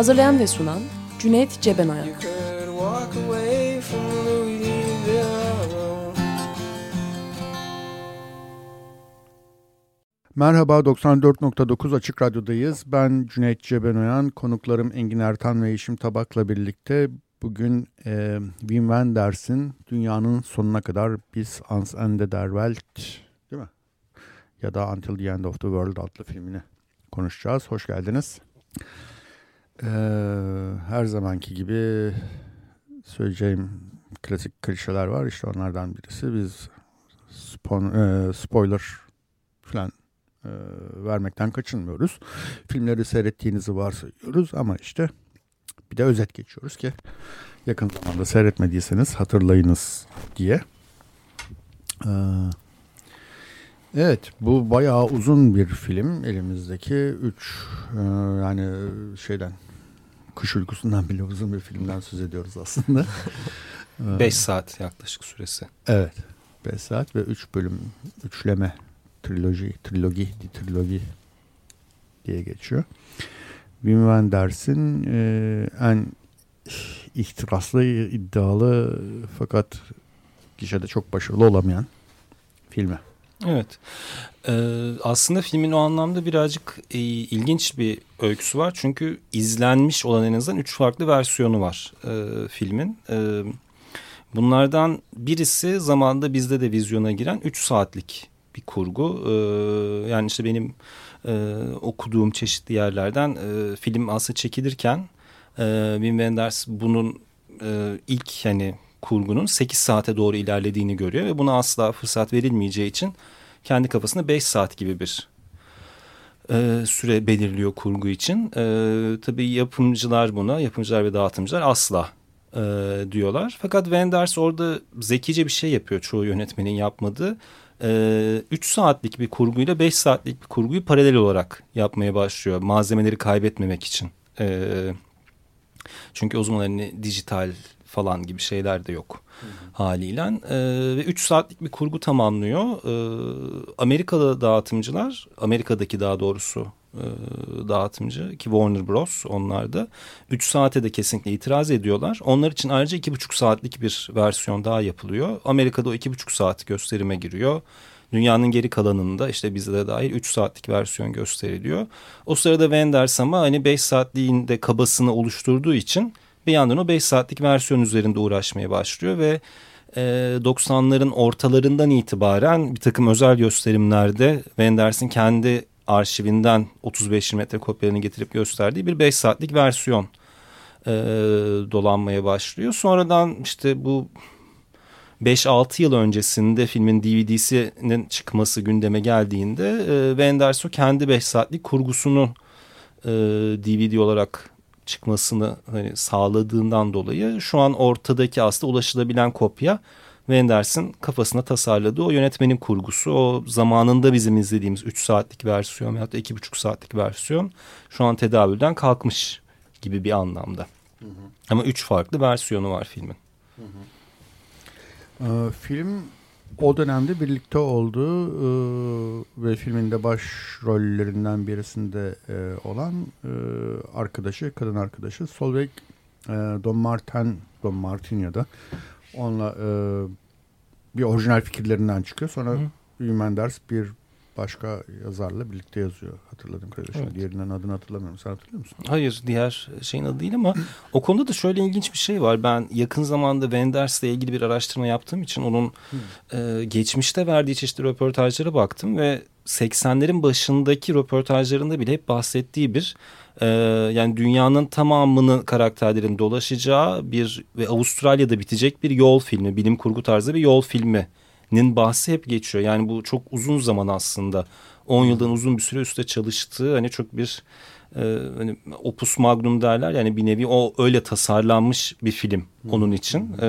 Hazırlayan ve sunan Cüneyt Cebenayak Merhaba 94.9 Açık Radyo'dayız. Ben Cüneyt Cebenoyan, konuklarım Engin Ertan ve Yeşim Tabak'la birlikte bugün e, Wim Wenders'in Dünyanın Sonuna Kadar Biz Ans Ende der Welt değil mi? Ya da Until the End of the World adlı filmini konuşacağız. Hoş geldiniz. E, her zamanki gibi söyleyeceğim klasik klişeler var. İşte onlardan birisi biz spon, e, spoiler falan e, vermekten kaçınmıyoruz. Filmleri seyrettiğinizi varsayıyoruz ama işte bir de özet geçiyoruz ki yakın zamanda seyretmediyseniz hatırlayınız diye. Ee, evet bu bayağı uzun bir film elimizdeki 3 yani şeyden kış uykusundan bile uzun bir filmden söz ediyoruz aslında. 5 saat yaklaşık süresi. Evet 5 saat ve 3 bölüm üçleme triloji, trilogi, trilogi diye geçiyor. Wim Wenders'in e, en ihtiraslı, iddialı fakat gişede çok başarılı olamayan filmi. Evet. Ee, aslında filmin o anlamda birazcık e, ilginç bir öyküsü var. Çünkü izlenmiş olan en azından üç farklı versiyonu var e, filmin. E, bunlardan birisi zamanda bizde de vizyona giren 3 saatlik bir kurgu. Ee, yani işte benim e, okuduğum çeşitli yerlerden e, film aslında çekilirken e, Wim Wenders bunun e, ilk hani kurgunun 8 saate doğru ilerlediğini görüyor ve buna asla fırsat verilmeyeceği için kendi kafasında 5 saat gibi bir e, süre belirliyor kurgu için. E, tabii yapımcılar buna, yapımcılar ve dağıtımcılar asla e, diyorlar. Fakat Wenders orada zekice bir şey yapıyor çoğu yönetmenin yapmadığı. 3 e, saatlik bir kurguyla 5 saatlik bir kurguyu paralel olarak yapmaya başlıyor. Malzemeleri kaybetmemek için. E, çünkü o zaman hani dijital falan gibi şeyler de yok hı hı. haliyle. E, ve 3 saatlik bir kurgu tamamlıyor. E, Amerikalı dağıtımcılar, Amerika'daki daha doğrusu e, dağıtımcı ki Warner Bros. onlar da 3 saate de kesinlikle itiraz ediyorlar. Onlar için ayrıca 2,5 saatlik bir versiyon daha yapılıyor. Amerika'da o 2,5 saat gösterime giriyor. Dünyanın geri kalanında işte bizde de dahil 3 saatlik versiyon gösteriliyor. O sırada Wenders ama hani 5 saatliğinde kabasını oluşturduğu için bir yandan o 5 saatlik versiyon üzerinde uğraşmaya başlıyor ve e, 90'ların ortalarından itibaren bir takım özel gösterimlerde Wenders'in kendi arşivinden 35 metre kopyalarını getirip gösterdiği bir 5 saatlik versiyon e, dolanmaya başlıyor. Sonradan işte bu 5-6 yıl öncesinde filmin DVD'sinin çıkması gündeme geldiğinde e, Wenders kendi 5 saatlik kurgusunu e, DVD olarak çıkmasını hani sağladığından dolayı şu an ortadaki aslında ulaşılabilen kopya Wenders'in kafasına tasarladığı o yönetmenin kurgusu. O zamanında bizim izlediğimiz 3 saatlik versiyon veyahut da 2,5 saatlik versiyon şu an tedavülden kalkmış gibi bir anlamda. Hı hı. Ama 3 farklı versiyonu var filmin. Hı hı. Ee, film o dönemde birlikte oldu e, ve filminde baş rollerinden birisinde e, olan e, arkadaşı, kadın arkadaşı Solveig e, Don Martin, Don Martin ya da onunla e, bir orijinal fikirlerinden çıkıyor. Sonra Wim ders bir başka yazarla birlikte yazıyor hatırladım kardeşim. Evet. Diğerinden adını hatırlamıyorum. Sen hatırlıyor musun? Hayır diğer şeyin adı değil ama o konuda da şöyle ilginç bir şey var. Ben yakın zamanda Wenders ile ilgili bir araştırma yaptığım için onun e, geçmişte verdiği çeşitli röportajlara baktım ve 80'lerin başındaki röportajlarında bile hep bahsettiği bir e, yani dünyanın tamamını karakterlerin dolaşacağı bir ve Avustralya'da bitecek bir yol filmi, bilim kurgu tarzı bir yol filmi nin bahsi hep geçiyor. Yani bu çok uzun zaman aslında 10 yıldan uzun bir süre üstte çalıştığı hani çok bir e, hani opus magnum derler yani bir nevi o öyle tasarlanmış bir film onun için. E,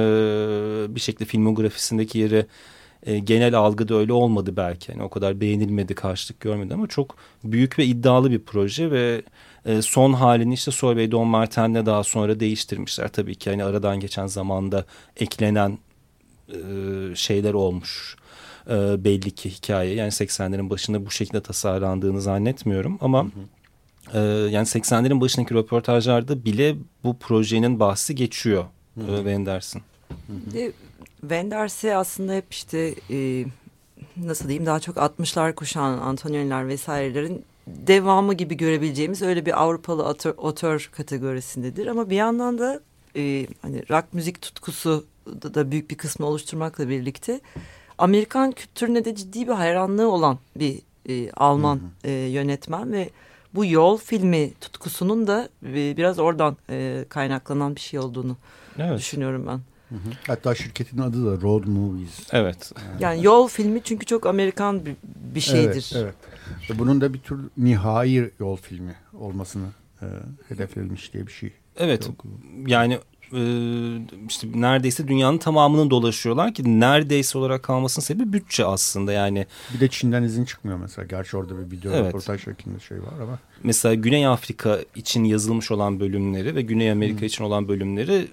bir şekilde filmografisindeki yeri e, genel algıda öyle olmadı belki. Yani o kadar beğenilmedi, karşılık görmedi ama çok büyük ve iddialı bir proje ve e, son halini işte Solveig Don Martin'le daha sonra değiştirmişler. Tabii ki hani aradan geçen zamanda eklenen şeyler olmuş. E, belli ki hikaye yani 80'lerin başında bu şekilde tasarlandığını zannetmiyorum ama... Hı hı. Ee, yani 80'lerin başındaki röportajlarda bile bu projenin bahsi geçiyor Hı -hı. Wenders'ın. Wenders'i aslında hep işte e, nasıl diyeyim daha çok 60'lar kuşağın Antonioni'ler vesairelerin devamı gibi görebileceğimiz öyle bir Avrupalı otör, otör kategorisindedir. Ama bir yandan da e, hani rock müzik tutkusu da, büyük bir kısmı oluşturmakla birlikte Amerikan kültürüne de ciddi bir hayranlığı olan bir e, Alman hı hı. E, yönetmen ve bu yol filmi tutkusunun da e, biraz oradan e, kaynaklanan bir şey olduğunu evet. düşünüyorum ben. Hı hı. Hatta şirketin adı da Road Movies. Evet. Yani, yol filmi çünkü çok Amerikan bir, bir şeydir. Evet, evet. Bunun da bir tür nihai yol filmi olmasını e, hedeflenmiş diye bir şey. Evet. Yok. Yani e, işte neredeyse dünyanın tamamını dolaşıyorlar ki neredeyse olarak kalmasının sebebi bütçe aslında yani. Bir de Çin'den izin çıkmıyor mesela. Gerçi orada bir video evet. röportaj şeklinde şey var ama. Mesela Güney Afrika için yazılmış olan bölümleri ve Güney Amerika hmm. için olan bölümleri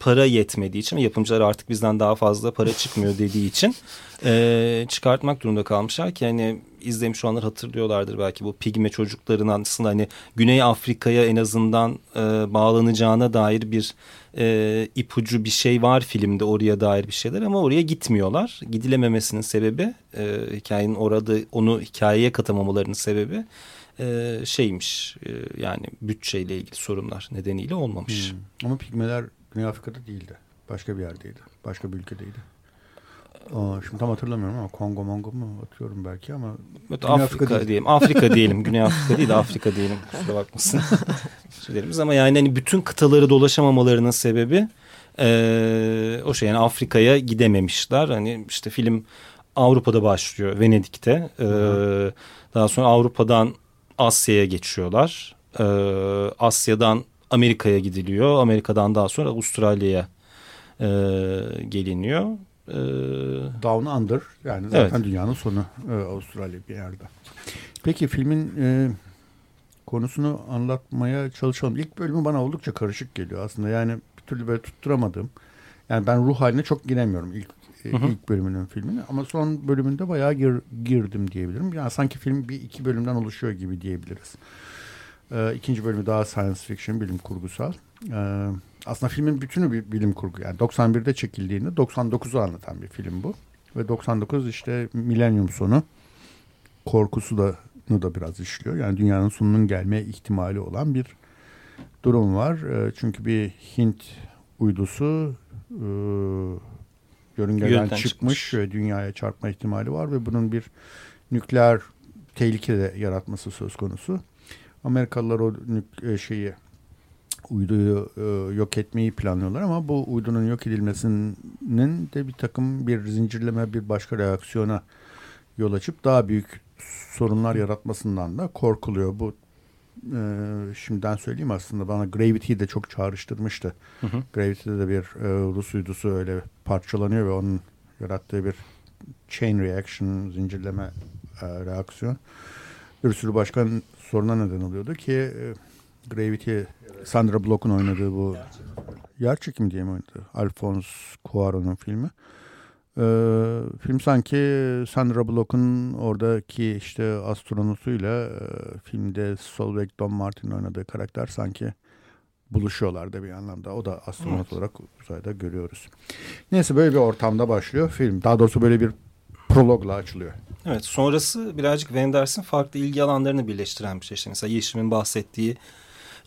para yetmediği için yapımcılar artık bizden daha fazla para çıkmıyor dediği için e, çıkartmak durumunda kalmışlar ki hani izlemiş olanlar hatırlıyorlardır belki bu pigme çocukların aslında hani Güney Afrika'ya en azından e, bağlanacağına dair bir e, ipucu bir şey var filmde oraya dair bir şeyler ama oraya gitmiyorlar. Gidilememesinin sebebi e, hikayenin orada onu hikayeye katamamalarının sebebi e, şeymiş e, yani bütçeyle ilgili sorunlar nedeniyle olmamış. Hmm. Ama pigmeler Güney Afrika'da değildi. Başka bir yerdeydi. Başka bir ülkedeydi. Aa, şimdi tam hatırlamıyorum ama Kongo Mongo mu atıyorum belki ama evet, Afrika, Afrika diyelim. Afrika diyelim. Güney Afrika değil de Afrika diyelim. Kusura bakmasın. Söylerimiz ama yani hani bütün kıtaları dolaşamamalarının sebebi e, o şey yani Afrika'ya gidememişler. Hani işte film Avrupa'da başlıyor Venedik'te. E, daha sonra Avrupa'dan Asya'ya geçiyorlar. E, Asya'dan Amerika'ya gidiliyor. Amerika'dan daha sonra Avustralya'ya e, geliniyor. E, Down Under yani zaten evet. dünyanın sonu e, Avustralya bir yerde. Peki filmin e, konusunu anlatmaya çalışalım. İlk bölümü bana oldukça karışık geliyor aslında. Yani bir türlü böyle tutturamadım. Yani ben ruh haline çok giremiyorum ilk e, hı hı. ilk bölümünün filmini ama son bölümünde bayağı gir, girdim diyebilirim. Yani sanki film bir iki bölümden oluşuyor gibi diyebiliriz. E, ikinci bölümü daha science fiction, bilim kurgusal. E, aslında filmin bütünü bir bilim kurgu. Yani 91'de çekildiğinde 99'u anlatan bir film bu. Ve 99 işte milenyum sonu korkusu da da biraz işliyor. Yani dünyanın sonunun gelme ihtimali olan bir durum var. E, çünkü bir Hint uydusu e, yörüngeden çıkmış, çıkmış ve dünyaya çarpma ihtimali var ve bunun bir nükleer tehlike de yaratması söz konusu. Amerikalılar o e, şeyi uyduyu e, yok etmeyi planlıyorlar ama bu uydunun yok edilmesinin de bir takım bir zincirleme bir başka reaksiyona yol açıp daha büyük sorunlar yaratmasından da korkuluyor. Bu e, şimdiden söyleyeyim aslında bana Gravity'yi de çok çağrıştırmıştı. Hı hı. Gravity'de de bir e, Rus uydusu öyle parçalanıyor ve onun yarattığı bir chain reaction, zincirleme e, reaksiyon bir sürü başka soruna neden oluyordu ki e, Gravity Sandra Bullock'un oynadığı bu yer çekimi diye mi oynadı? Alphonse Cuarón'un filmi. Ee, film sanki Sandra Bullock'un oradaki işte astronotuyla e, filmde Solveig Don Martin oynadığı karakter sanki buluşuyorlar da bir anlamda. O da astronot evet. olarak uzayda görüyoruz. Neyse böyle bir ortamda başlıyor film. Daha doğrusu böyle bir prologla açılıyor. Evet sonrası birazcık Wenders'in farklı ilgi alanlarını birleştiren bir şey. İşte mesela Yeşim'in bahsettiği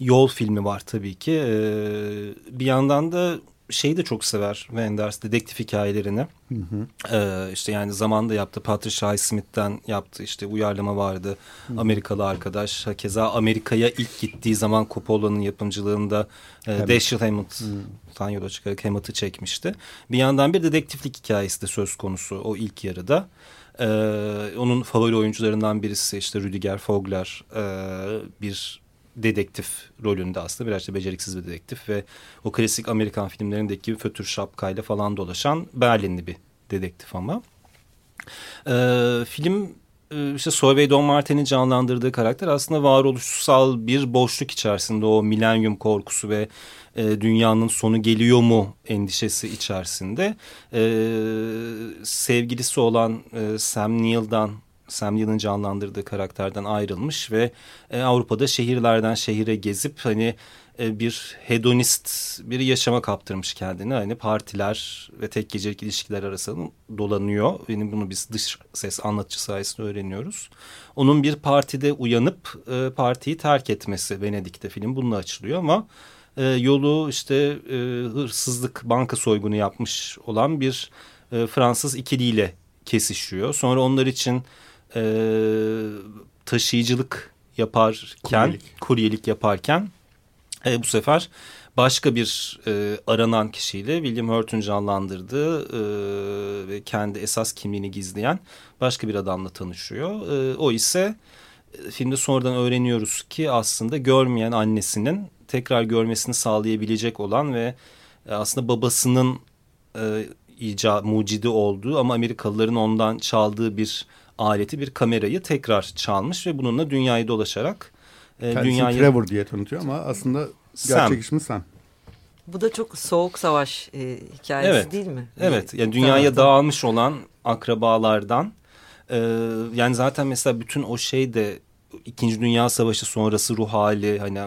Yol filmi var tabii ki. Ee, bir yandan da şeyi de çok sever Wenders dedektif hikayelerini. Hı hı. Ee, işte yani zamanda yaptı Patricia Highsmith'ten yaptı işte uyarlama vardı. Hı. Amerikalı arkadaş. Keza Amerika'ya ilk gittiği zaman Coppola'nın yapımcılığında e, Dashiell Hammett'tan yola çıkarak Hammett'ı çekmişti. Bir yandan bir dedektiflik hikayesi de söz konusu o ilk yarıda. E, onun favori oyuncularından birisi işte Rüdiger Fogler e, bir dedektif rolünde aslında biraz da beceriksiz bir dedektif ve o klasik Amerikan filmlerindeki fötür şapkayla falan dolaşan Berlinli bir dedektif ama. E, film e, işte Solveig Don Martin'in canlandırdığı karakter aslında varoluşsal bir boşluk içerisinde o milenyum korkusu ve e, dünyanın sonu geliyor mu endişesi içerisinde e, sevgilisi olan e, Sam Neill'dan Sam Neill'in canlandırdığı karakterden ayrılmış ve e, Avrupa'da şehirlerden şehire gezip hani e, bir hedonist bir yaşama kaptırmış kendini. Hani partiler ve tek gecelik ilişkiler arasında dolanıyor. Benim bunu biz dış ses anlatıcı sayesinde öğreniyoruz. Onun bir partide uyanıp e, partiyi terk etmesi Venedik'te film bununla açılıyor ama e, yolu işte e, hırsızlık banka soygunu yapmış olan bir e, Fransız ikiliyle kesişiyor. Sonra onlar için e, taşıyıcılık yaparken, kuryelik, kuryelik yaparken e, bu sefer başka bir e, aranan kişiyle William Hurt'un canlandırdığı e, ve kendi esas kimliğini gizleyen başka bir adamla tanışıyor. E, o ise filmde sonradan öğreniyoruz ki aslında görmeyen annesinin tekrar görmesini sağlayabilecek olan ve aslında babasının e, ica, mucidi olduğu ama Amerikalıların ondan çaldığı bir aleti bir kamerayı tekrar çalmış ve bununla dünyayı dolaşarak e, dünyayı... Trevor diye tanıtıyor ama aslında gerçek ismi Sam. Bu da çok soğuk savaş e, hikayesi evet. değil mi? Evet. Yani dünyaya dağılmış olan akrabalardan e, yani zaten mesela bütün o şey de İkinci Dünya Savaşı sonrası ruh hali hani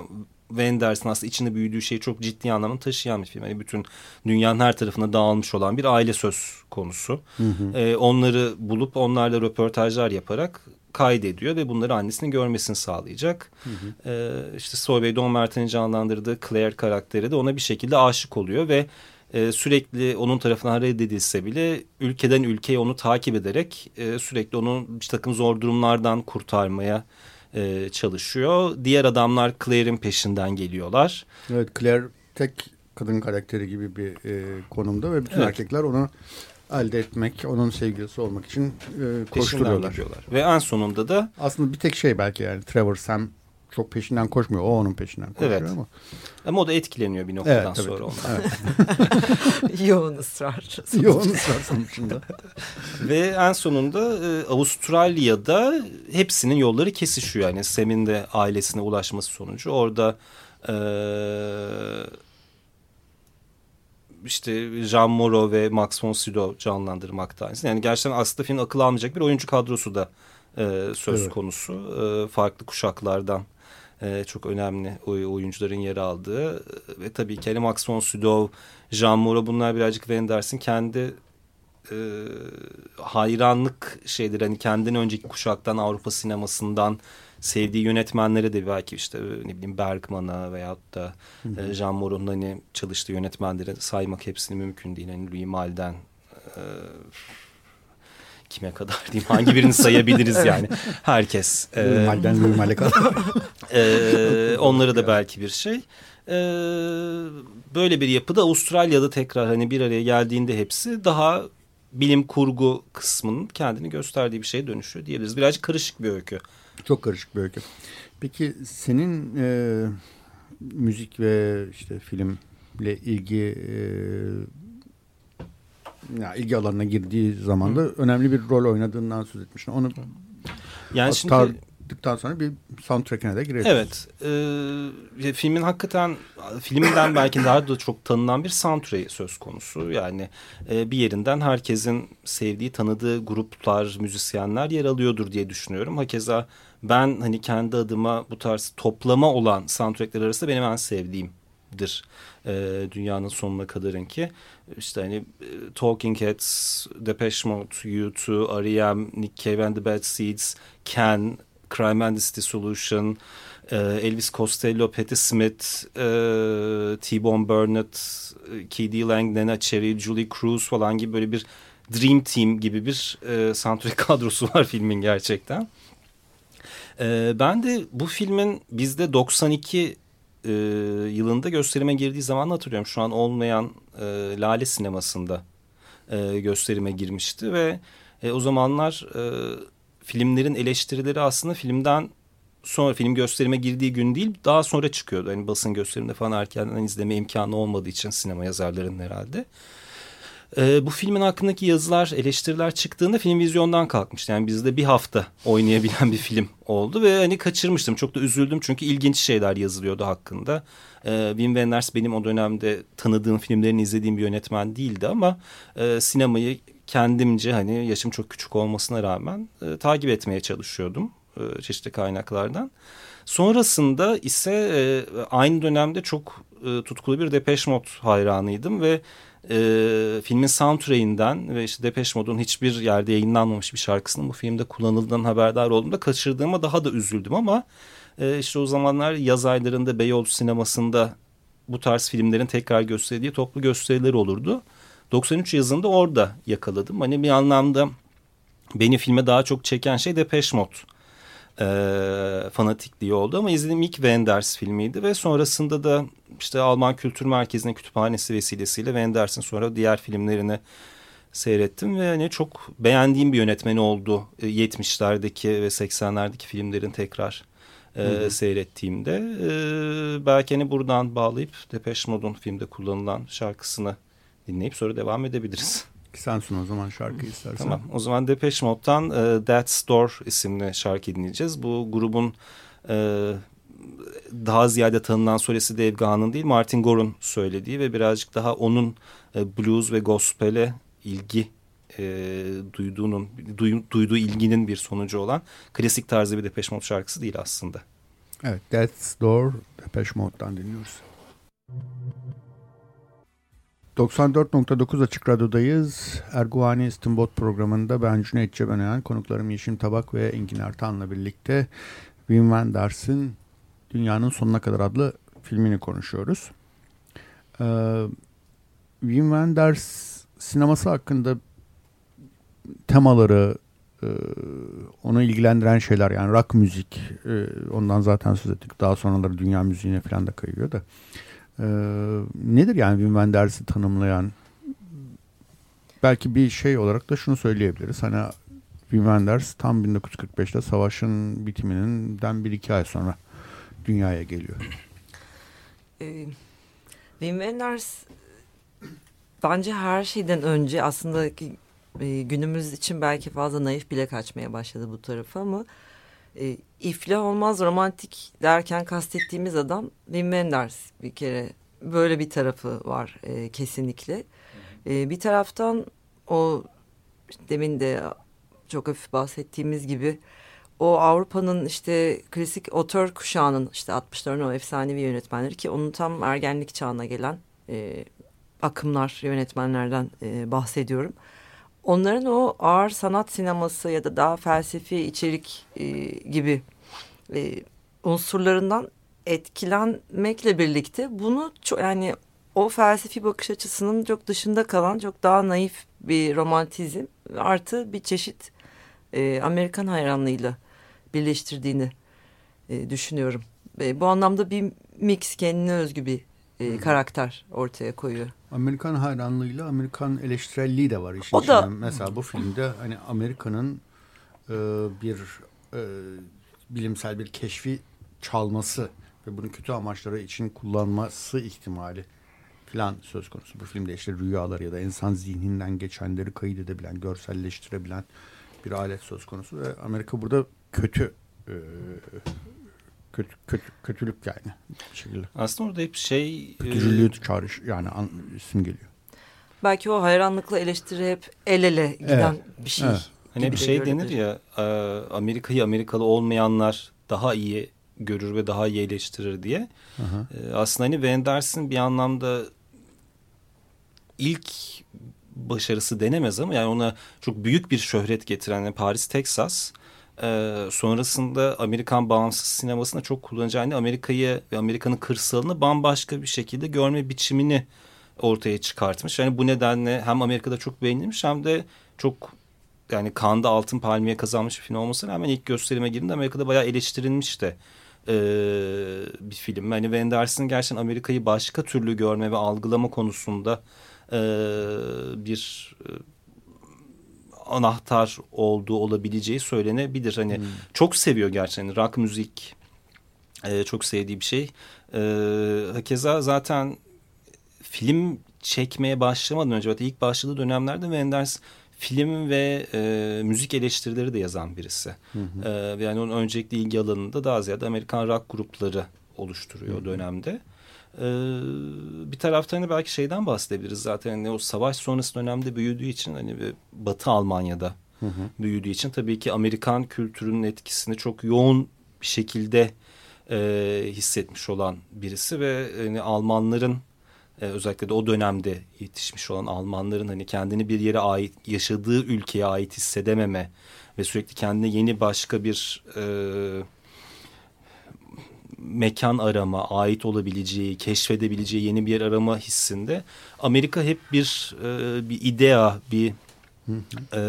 Wenders'ın aslında içinde büyüdüğü şeyi çok ciddi anlamda taşıyan bir film. Yani bütün dünyanın her tarafına dağılmış olan bir aile söz konusu. Hı hı. Ee, onları bulup onlarla röportajlar yaparak kaydediyor ve bunları annesinin görmesini sağlayacak. Hı hı. Ee, işte Solveig Don Martin'in canlandırdığı Claire karakteri de ona bir şekilde aşık oluyor ve e, sürekli onun tarafından reddedilse bile ülkeden ülkeye onu takip ederek e, sürekli onu bir takım zor durumlardan kurtarmaya e, çalışıyor. Diğer adamlar Claire'in peşinden geliyorlar. Evet Claire tek kadın karakteri gibi bir e, konumda ve bütün evet. erkekler onu elde etmek, onun sevgilisi olmak için e, koşturuyorlar. Ve en sonunda da... Aslında bir tek şey belki yani Trevor Sam çok peşinden koşmuyor. O onun peşinden koşuyor evet. ama. Ama o da etkileniyor bir noktadan evet, sonra ondan. Evet. Yoğun ısrar. Yoğun ısrar sonucunda. Ve en sonunda e, Avustralya'da hepsinin yolları kesişiyor. Yani Sam'in de ailesine ulaşması sonucu. Orada e, işte Jean Moreau ve Max von Sydow canlandırmakta. Yani gerçekten aslında film akıl almayacak bir oyuncu kadrosu da e, söz evet. konusu. E, farklı kuşaklardan e, çok önemli oyuncuların yer aldığı ve tabii ki Max von Sydow, Jean Moreau bunlar birazcık Wenders'in kendi e, hayranlık şeydir. Hani kendinden önceki kuşaktan Avrupa sinemasından sevdiği yönetmenlere de belki işte ne bileyim Bergman'a veyahut da hı hı. E, Jean Moreau'nun hani çalıştığı yönetmenlere saymak hepsini mümkün değil. Hani Louis Malle'den e, kime kadar diyeyim hangi birini sayabiliriz evet. yani herkes. E, Malden Louis Mal'e kadar. e, onları da belki bir şey. E, böyle bir yapıda Avustralya'da tekrar hani bir araya geldiğinde hepsi daha bilim kurgu kısmının kendini gösterdiği bir şeye dönüşüyor diyebiliriz. Birazcık karışık bir öykü. Çok karışık bir öykü. Peki senin e, müzik ve işte filmle ilgi e, yani ilgi alanına girdiği zaman da Hı. önemli bir rol oynadığından söz etmiştin. Onu yani aktardıktan sonra bir soundtrack'ine de girelim. Evet. E, filmin hakikaten filmden belki daha da çok tanınan bir soundtrack söz konusu. Yani e, bir yerinden herkesin sevdiği, tanıdığı gruplar, müzisyenler yer alıyordur diye düşünüyorum. Hakeza ben hani kendi adıma bu tarz toplama olan soundtrackler arasında benim en sevdiğimdir. E, dünyanın sonuna kadarın ki işte hani e, Talking Heads, Depeche Mode, U2, R.E.M., Nick Cave and the Bad Seeds, Can, Crime and Dissolution, e, Elvis Costello, Patti Smith, e, T-Bone Burnett, K.D. Lang, Nena Cherry, Julie Cruz falan gibi böyle bir Dream Team gibi bir e, soundtrack kadrosu var filmin gerçekten. E, ben de bu filmin bizde 92 e, yılında gösterime girdiği zaman hatırlıyorum. Şu an olmayan e, Lale sinemasında e, gösterime girmişti ve E, o zamanlar e, filmlerin eleştirileri aslında filmden sonra film gösterime girdiği gün değil daha sonra çıkıyordu. Hani basın gösteriminde falan erkenden izleme imkanı olmadığı için sinema yazarlarının herhalde. Bu filmin hakkındaki yazılar, eleştiriler çıktığında film vizyondan kalkmıştı. Yani bizde bir hafta oynayabilen bir film oldu ve hani kaçırmıştım. Çok da üzüldüm çünkü ilginç şeyler yazılıyordu hakkında. E, Wim Wenders benim o dönemde tanıdığım filmlerini izlediğim bir yönetmen değildi ama e, sinemayı kendimce hani yaşım çok küçük olmasına rağmen e, takip etmeye çalışıyordum e, çeşitli kaynaklardan. Sonrasında ise e, aynı dönemde çok e, tutkulu bir Depeche Mode hayranıydım ve e, filmin soundtrack'inden ve işte Depeche Mode'un hiçbir yerde yayınlanmamış bir şarkısının bu filmde kullanıldığından haberdar olduğumda kaçırdığıma daha da üzüldüm ama e, işte o zamanlar yaz aylarında Beyoğlu sinemasında bu tarz filmlerin tekrar gösterildiği toplu gösteriler olurdu. 93 yazında orada yakaladım. Hani bir anlamda beni filme daha çok çeken şey Depeche Mode e, fanatikliği oldu ama izlediğim ilk Wenders filmiydi ve sonrasında da işte Alman Kültür Merkezi'nin kütüphanesi vesilesiyle Wenders'in sonra diğer filmlerini seyrettim ve hani çok beğendiğim bir yönetmen oldu 70'lerdeki ve 80'lerdeki filmlerin tekrar e, seyrettiğimde e, belki hani buradan bağlayıp Depeche Mode'un filmde kullanılan şarkısını dinleyip sonra devam edebiliriz. Sensin o zaman şarkı istersen. Tamam o zaman Depeche Mode'dan e, That's Door isimli şarkı dinleyeceğiz. Bu grubun e, daha ziyade tanınan solesi Dave Gahan'ın değil Martin Gore'un söylediği ve birazcık daha onun e, blues ve gospel'e ilgi e, duyduğunun duy, duyduğu ilginin bir sonucu olan klasik tarzı bir Depeche Mode şarkısı değil aslında. Evet That's Door Depeche Mode'dan dinliyoruz. 94.9 Açık Radyo'dayız. Erguvani İstinbot programında ben Cüneyt Cebenayan, konuklarım Yeşim Tabak ve Engin Ertan'la birlikte Wim Wenders'in Dünyanın Sonuna Kadar adlı filmini konuşuyoruz. Ee, Wim Wenders sineması hakkında temaları, e, onu ilgilendiren şeyler yani rock müzik, e, ondan zaten söz ettik. Daha sonraları dünya müziğine falan da kayıyor da. Ee, nedir yani Wim Wenders'i tanımlayan? Belki bir şey olarak da şunu söyleyebiliriz. Hani Wim Wenders tam 1945'te savaşın bitiminden bir iki ay sonra dünyaya geliyor. Ee, Wim Wenders bence her şeyden önce aslında e, günümüz için belki fazla naif bile kaçmaya başladı bu tarafı ama e, iflah olmaz romantik derken kastettiğimiz adam Wim Wenders bir kere böyle bir tarafı var e, kesinlikle. E, bir taraftan o demin de çok hafif bahsettiğimiz gibi o Avrupa'nın işte klasik otör kuşağının işte 60'ların o efsanevi yönetmenleri ki onun tam ergenlik çağına gelen e, akımlar yönetmenlerden e, bahsediyorum onların o ağır sanat sineması ya da daha felsefi içerik e, gibi e, unsurlarından etkilenmekle birlikte bunu çok yani o felsefi bakış açısının çok dışında kalan çok daha naif bir romantizm artı bir çeşit e, Amerikan hayranlığıyla birleştirdiğini e, düşünüyorum. E, bu anlamda bir mix kendine özgü bir e, karakter ortaya koyuyor. Amerikan hayranlığıyla Amerikan eleştirelliği de var işin o içinde. Da... Mesela bu filmde hani Amerika'nın e, bir e, bilimsel bir keşfi çalması ve bunu kötü amaçları için kullanması ihtimali falan söz konusu. Bu filmde işte rüyalar ya da insan zihninden geçenleri kaydedebilen, görselleştirebilen bir alet söz konusu ve Amerika burada kötü e, kötü, kötü kötülük yani bir şekilde. Aslında orada hep şey... Kötücülüğü e... çağrış yani an, isim geliyor. Belki o hayranlıkla eleştiri hep el ele giden evet. bir şey. Evet. Hani bir şey denir ya e, Amerika'yı Amerikalı olmayanlar daha iyi görür ve daha iyi eleştirir diye. Aha. E, aslında hani Wenders'in bir anlamda ilk başarısı denemez ama yani ona çok büyük bir şöhret getiren Paris, Texas e, sonrasında Amerikan bağımsız sinemasında çok kullanacağını Amerika'yı ve Amerika'nın kırsalını bambaşka bir şekilde görme biçimini ortaya çıkartmış. Yani bu nedenle hem Amerika'da çok beğenilmiş hem de çok yani Cannes'da altın palmiye kazanmış bir film olmasına rağmen ilk gösterime girdiğinde Amerika'da bayağı eleştirilmiş de e, bir film. Yani Wenders'in gerçekten Amerika'yı başka türlü görme ve algılama konusunda e, bir anahtar olduğu olabileceği söylenebilir. Hani hmm. çok seviyor gerçekten rock müzik e, çok sevdiği bir şey. E, hakeza zaten film çekmeye başlamadan önce ilk başladığı dönemlerde Wenders film ve e, müzik eleştirileri de yazan birisi. Hı hı. E, yani onun öncelikli ilgi alanında daha ziyade Amerikan rock grupları oluşturuyor hı dönemde. E, bir taraftan hani belki şeyden bahsedebiliriz zaten hani o savaş sonrası dönemde büyüdüğü için hani Batı Almanya'da hı hı. büyüdüğü için tabii ki Amerikan kültürünün etkisini çok yoğun bir şekilde e, hissetmiş olan birisi ve hani Almanların e, özellikle de o dönemde yetişmiş olan Almanların hani kendini bir yere ait yaşadığı ülkeye ait hissedememe ve sürekli kendine yeni başka bir e, mekan arama, ait olabileceği, keşfedebileceği yeni bir yer arama hissinde Amerika hep bir e, bir idea, bir e,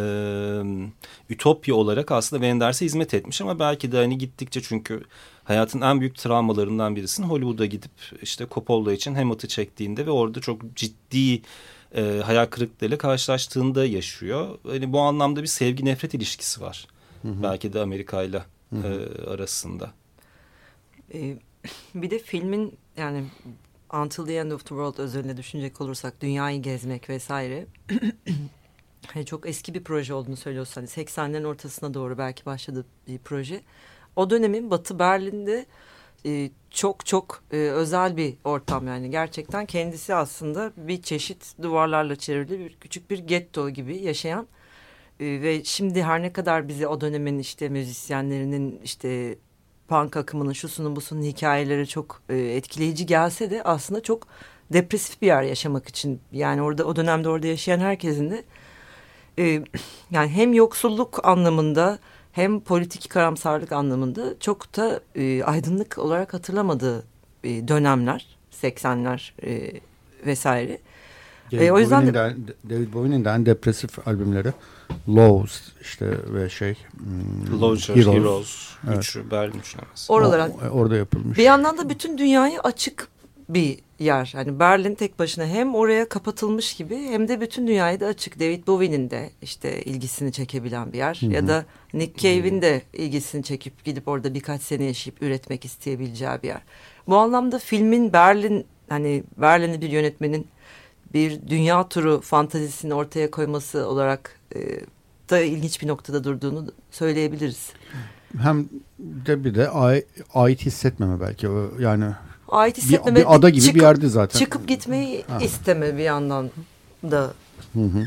ütopya olarak aslında Wenders'e hizmet etmiş ama belki de hani gittikçe çünkü hayatın en büyük travmalarından birisini Hollywood'a gidip işte Coppola için Hamlet'ı çektiğinde ve orada çok ciddi e, hayal kırıklığıyla karşılaştığında yaşıyor. Hani bu anlamda bir sevgi nefret ilişkisi var. Hı hı. Belki de Amerika ile e, arasında. E, bir de filmin yani Until the End of the World özelinde düşünecek olursak dünyayı gezmek vesaire hani çok eski bir proje olduğunu söylüyorsanız hani 80'lerin ortasına doğru belki başladı bir proje. O dönemin Batı Berlin'de e, çok çok e, özel bir ortam yani. Gerçekten kendisi aslında bir çeşit duvarlarla çevrili bir küçük bir getto gibi yaşayan e, ve şimdi her ne kadar bize o dönemin işte müzisyenlerinin işte punk akımının şusunun busunun hikayeleri çok e, etkileyici gelse de aslında çok depresif bir yer yaşamak için yani orada o dönemde orada yaşayan herkesin de e, yani hem yoksulluk anlamında hem politik karamsarlık anlamında çok da e, aydınlık olarak hatırlamadığı e, dönemler 80'ler e, vesaire. David e, o yüzden de, David Bowie'nin de en depresif albümleri Lows işte ve şey hmm, Losure, Heroes, Heroes evet. üçü, Berlin üçlemesi. Oralara, o, orada yapılmış. Bir yandan da bütün dünyayı açık bir yer. Hani Berlin tek başına hem oraya kapatılmış gibi hem de bütün dünyayı da açık. David Bowie'nin de işte ilgisini çekebilen bir yer. Hı -hı. Ya da Nick Cave'in de ilgisini çekip gidip orada birkaç sene yaşayıp üretmek isteyebileceği bir yer. Bu anlamda filmin Berlin hani Berlin'i bir yönetmenin bir dünya turu fantazisini ortaya koyması olarak e, da ilginç bir noktada durduğunu söyleyebiliriz. Hem de bir de ait hissetmeme belki yani ait hissetmeme. Bir, bir ada gibi çıkıp, bir yerde zaten. Çıkıp gitmeyi ha. isteme bir yandan da. Hı hı.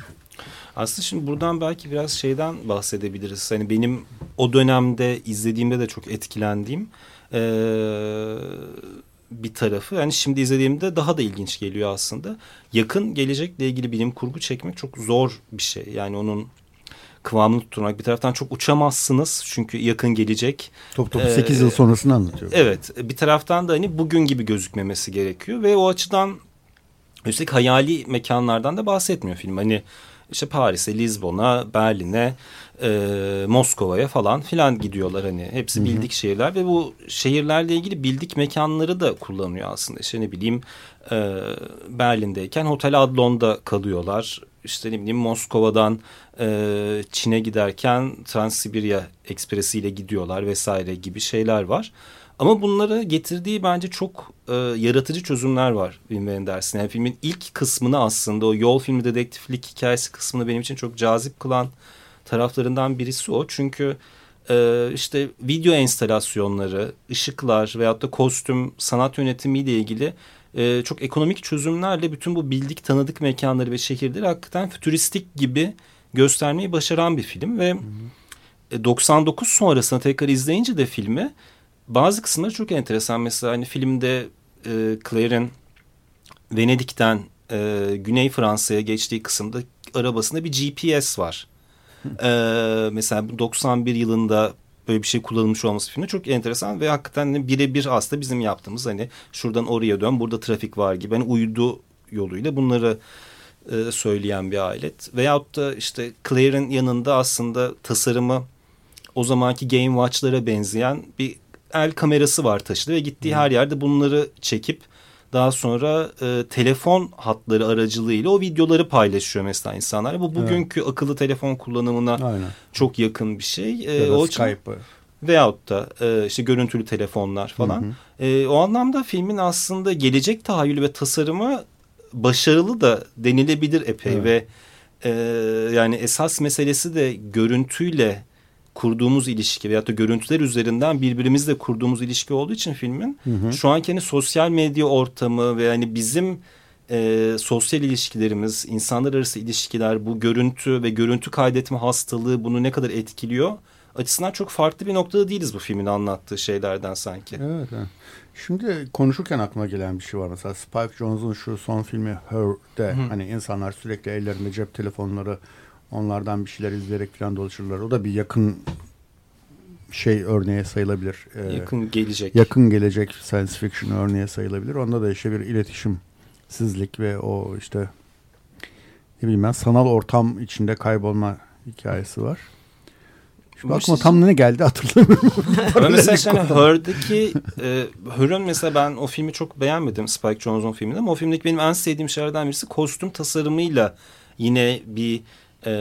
Aslında şimdi buradan belki biraz şeyden bahsedebiliriz. Hani benim o dönemde izlediğimde de çok etkilendiğim ee, bir tarafı. Yani şimdi izlediğimde daha da ilginç geliyor aslında. Yakın gelecekle ilgili bilim kurgu çekmek çok zor bir şey. Yani onun kıvamını tutturmak. Bir taraftan çok uçamazsınız çünkü yakın gelecek. Top top 8 ee, yıl sonrasını anlatıyor. Evet bir taraftan da hani bugün gibi gözükmemesi gerekiyor ve o açıdan üstelik hayali mekanlardan da bahsetmiyor film. Hani işte Paris'e, Lizbon'a, Berlin'e, e, Moskova'ya falan filan gidiyorlar hani. Hepsi bildik Hı -hı. şehirler ve bu şehirlerle ilgili bildik mekanları da kullanıyor aslında. İşte ne bileyim e, Berlin'deyken Hotel Adlon'da kalıyorlar. İşte ne bileyim Moskova'dan e, Çin'e giderken Transsibirya Ekspresi ile gidiyorlar vesaire gibi şeyler var. Ama bunları getirdiği bence çok e, yaratıcı çözümler var Wim Wenders'in. Yani filmin ilk kısmını aslında o yol filmi dedektiflik hikayesi kısmını benim için çok cazip kılan taraflarından birisi o. Çünkü e, işte video enstalasyonları, ışıklar veyahut da kostüm, sanat yönetimiyle ilgili e, çok ekonomik çözümlerle bütün bu bildik tanıdık mekanları ve şehirleri hakikaten fütüristik gibi göstermeyi başaran bir film ve hı hı. 99 sonrasında tekrar izleyince de filmi bazı kısımları çok enteresan. Mesela hani filmde e, Claire'in Venedik'ten e, Güney Fransa'ya geçtiği kısımda arabasında bir GPS var. ee, mesela 91 yılında böyle bir şey kullanılmış olması filmde çok enteresan ve hakikaten birebir aslında bizim yaptığımız hani şuradan oraya dön burada trafik var gibi hani uydu yoluyla bunları e, söyleyen bir alet. Veyahut da işte Claire'in yanında aslında tasarımı o zamanki Game Watch'lara benzeyen bir el kamerası var taşıdı ve gittiği her yerde bunları çekip daha sonra e, telefon hatları aracılığıyla o videoları paylaşıyor mesela insanlar. Bu bugünkü evet. akıllı telefon kullanımına Aynen. çok yakın bir şey. E, ya da o Skype'ı. Veyahut da e, işte görüntülü telefonlar falan. Hı hı. E, o anlamda filmin aslında gelecek tahayyülü ve tasarımı başarılı da denilebilir epey evet. ve e, yani esas meselesi de görüntüyle kurduğumuz ilişki veyahut da görüntüler üzerinden birbirimizle kurduğumuz ilişki olduğu için filmin hı hı. şu anki hani sosyal medya ortamı ve yani bizim e, sosyal ilişkilerimiz, insanlar arası ilişkiler, bu görüntü ve görüntü kaydetme hastalığı bunu ne kadar etkiliyor açısından çok farklı bir noktada değiliz bu filmin anlattığı şeylerden sanki. Evet. evet. Şimdi konuşurken aklıma gelen bir şey var mesela Spike Jonze'un şu son filmi Her'de Hı. hani insanlar sürekli ellerinde cep telefonları onlardan bir şeyler izleyerek falan dolaşırlar. O da bir yakın şey örneğe sayılabilir. Ee, yakın gelecek. Yakın gelecek science fiction örneğe sayılabilir. Onda da işte bir iletişimsizlik ve o işte ne bileyim ben sanal ortam içinde kaybolma hikayesi var. Şimdi aklıma tam ne geldi hatırlamıyorum. ben mesela yani Her'deki e, Her'ın mesela ben o filmi çok beğenmedim Spike Jonze'un filmini ama o filmdeki benim en sevdiğim şeylerden birisi kostüm tasarımıyla yine bir e,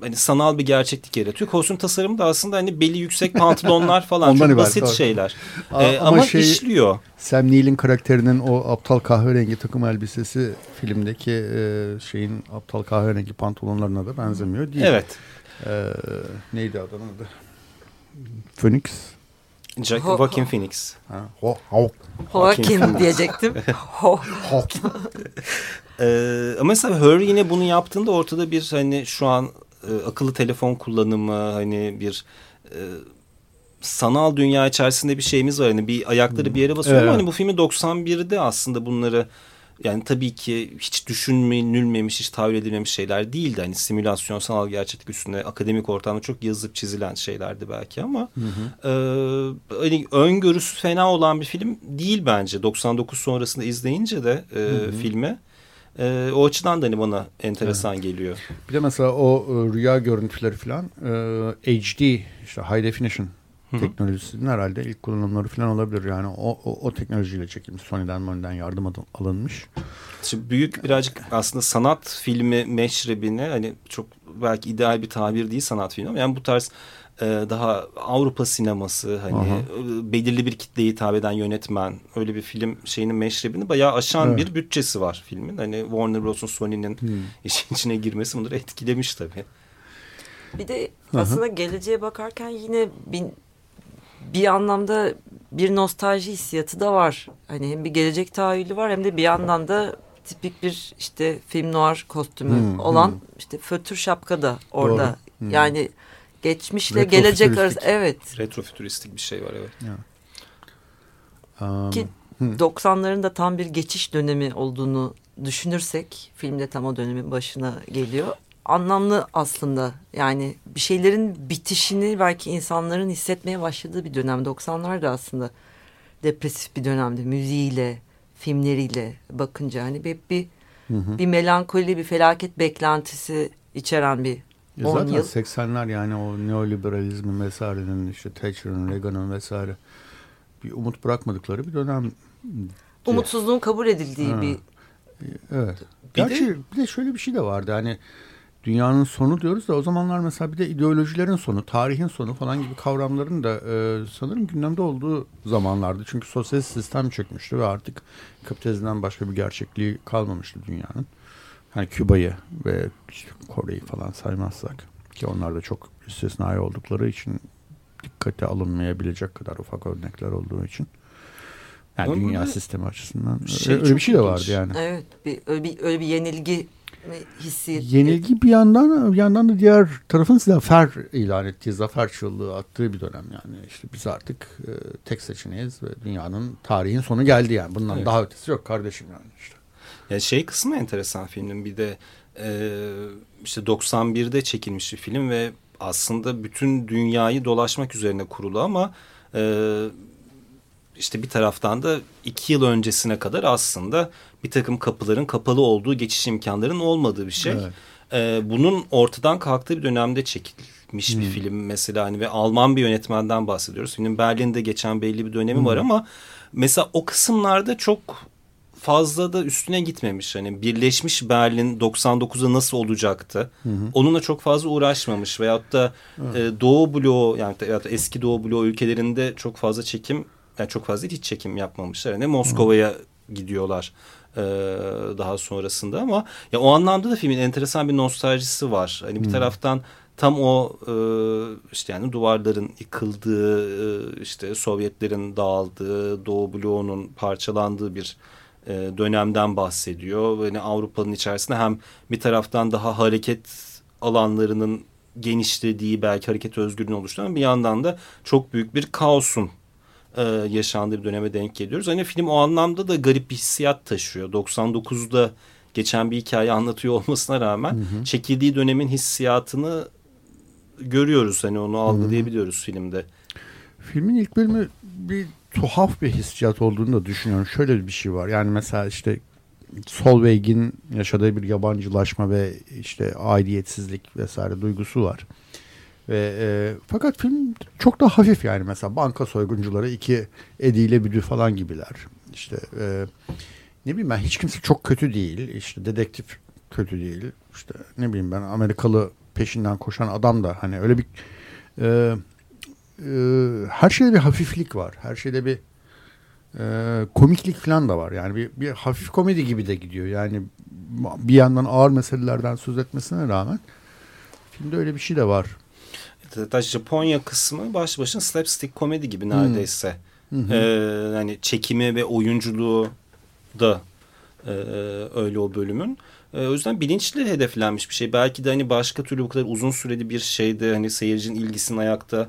hani sanal bir gerçeklik yaratıyor. Kostüm tasarımı da aslında hani beli yüksek pantolonlar falan çok ibaret, basit şeyler. Ee, ama, ama şey, işliyor. Sam Neill'in karakterinin o aptal kahverengi takım elbisesi filmdeki e, şeyin aptal kahverengi pantolonlarına da benzemiyor değil. Evet. Ee, neydi adamın adı? Phoenix. Jack, ho, Joaquin ho. Phoenix. Ha, ho, ho. Joaquin diyecektim. ho. ho. Ee, ama mesela Her yine bunu yaptığında ortada bir hani şu an e, akıllı telefon kullanımı hani bir e, sanal dünya içerisinde bir şeyimiz var. Hani bir ayakları bir yere basıyor evet. ama hani bu filmi 91'de aslında bunları yani tabii ki hiç düşünülmemiş, hiç tahayyül edilmemiş şeyler değildi. Hani simülasyon, sanal gerçeklik üstüne akademik ortamda çok yazıp çizilen şeylerdi belki ama hı hı. E, hani öngörüsü fena olan bir film değil bence. 99 sonrasında izleyince de e, hı hı. filme. E, o açıdan da hani bana enteresan evet. geliyor. Bir de mesela o e, rüya görüntüleri falan e, HD işte high definition teknolojisinin herhalde ilk kullanımları falan olabilir. Yani o, o, o teknolojiyle çekilmiş. Sony'den Sony'den yardım alınmış. Şimdi büyük birazcık aslında sanat filmi meşrebini hani çok belki ideal bir tabir değil sanat filmi ama yani bu tarz daha Avrupa sineması hani Aha. E, belirli bir kitleye hitap eden yönetmen öyle bir film şeyinin meşrebini bayağı aşan evet. bir bütçesi var filmin. Hani Warner Bros'un Sony'nin hmm. işin içine girmesi bunları etkilemiş tabii. Bir de aslında Aha. geleceğe bakarken yine bin, bir anlamda bir nostalji hissiyatı da var. Hani hem bir gelecek tahayyülü var hem de bir yandan da tipik bir işte film noir kostümü hmm, olan hmm. işte fötür şapka da orada. Hmm. Yani geçmişle gelecek arası evet. Retrofütüristik bir şey var evet. Yeah. Um, Ki hmm. 90'ların da tam bir geçiş dönemi olduğunu düşünürsek filmde tam o dönemin başına geliyor anlamlı aslında. Yani bir şeylerin bitişini belki insanların hissetmeye başladığı bir dönem. 90'lar aslında depresif bir dönemdi. Müziğiyle, filmleriyle bakınca hani hep bir hı hı. bir melankoli, bir felaket beklentisi içeren bir ya 10 zaten yıl. 80'ler yani o neoliberalizmin vesairenin işte Thatcher'ın, Reagan'ın vesaire bir umut bırakmadıkları bir dönem. Umutsuzluğun kabul edildiği ha. bir Evet. Gerçi bir de, bir de şöyle bir şey de vardı. Hani dünyanın sonu diyoruz da o zamanlar mesela bir de ideolojilerin sonu, tarihin sonu falan gibi kavramların da e, sanırım gündemde olduğu zamanlardı. Çünkü sosyalist sistem çökmüştü ve artık kapitalizmden başka bir gerçekliği kalmamıştı dünyanın. Hani Küba'yı ve işte Kore'yi falan saymazsak ki onlar da çok istisnai oldukları için dikkate alınmayabilecek kadar ufak örnekler olduğu için. Yani Ama dünya sistemi açısından şey öyle bir şey de vardı yani. Evet, bir, öyle bir öyle bir yenilgi hissi. Yenilgi bir yandan bir yandan da diğer tarafın zafer ilan ettiği, zafer çığlığı attığı bir dönem yani. işte biz artık e, tek seçeneğiz ve dünyanın tarihin sonu geldi yani. Bundan evet. daha ötesi yok kardeşim yani işte. Ya şey kısmı enteresan filmin bir de e, işte 91'de çekilmiş bir film ve aslında bütün dünyayı dolaşmak üzerine kurulu ama e, işte bir taraftan da iki yıl öncesine kadar aslında bir takım kapıların kapalı olduğu geçiş imkanlarının olmadığı bir şey. Evet. Ee, bunun ortadan kalktığı bir dönemde çekil, bir hmm. film mesela hani ve Alman bir yönetmenden bahsediyoruz. Filmin Berlin'de geçen belli bir dönemi hmm. var ama mesela o kısımlarda çok fazla da üstüne gitmemiş. Hani Birleşmiş Berlin 99'a nasıl olacaktı? Hı hı. Onunla çok fazla uğraşmamış veyahut da e, Doğu bloğu yani ya da eski Doğu bloğu ülkelerinde çok fazla çekim yani çok fazla hiç çekim yapmamışlar. Yani Moskova'ya gidiyorlar e, daha sonrasında ama ya o anlamda da filmin enteresan bir nostaljisi var. Hani bir hı. taraftan tam o e, işte yani duvarların yıkıldığı, e, işte Sovyetlerin dağıldığı, Doğu bloğunun parçalandığı bir e, dönemden bahsediyor. Yani Avrupa'nın içerisinde hem bir taraftan daha hareket alanlarının genişlediği belki hareket özgürlüğünü oluşturan bir yandan da çok büyük bir kaosun e, yaşandığı bir döneme denk geliyoruz. Hani film o anlamda da garip bir hissiyat taşıyor. 99'da geçen bir hikaye anlatıyor olmasına rağmen hı hı. çekildiği dönemin hissiyatını görüyoruz. Hani onu algılayabiliyoruz hı hı. filmde. Filmin ilk bölümü bir tuhaf bir hissiyat olduğunu da düşünüyorum. Şöyle bir şey var. Yani mesela işte Solveig'in yaşadığı bir yabancılaşma ve işte aidiyetsizlik vesaire duygusu var. Ve e, fakat film çok da hafif yani mesela banka soyguncuları iki Eddie Büdü falan gibiler. İşte e, ne bileyim ben hiç kimse çok kötü değil. İşte dedektif kötü değil. İşte ne bileyim ben Amerikalı peşinden koşan adam da hani öyle bir e, her şeyde bir hafiflik var. Her şeyde bir e, komiklik falan da var. Yani bir, bir hafif komedi gibi de gidiyor. Yani bir yandan ağır meselelerden söz etmesine rağmen filmde öyle bir şey de var. Hatta Japonya kısmı baş başına slapstick komedi gibi neredeyse. Hmm. Ee, yani çekimi ve oyunculuğu da e, öyle o bölümün. E, o yüzden bilinçli hedeflenmiş bir şey. Belki de hani başka türlü bu kadar uzun süreli bir şeyde hani seyircinin ilgisini ayakta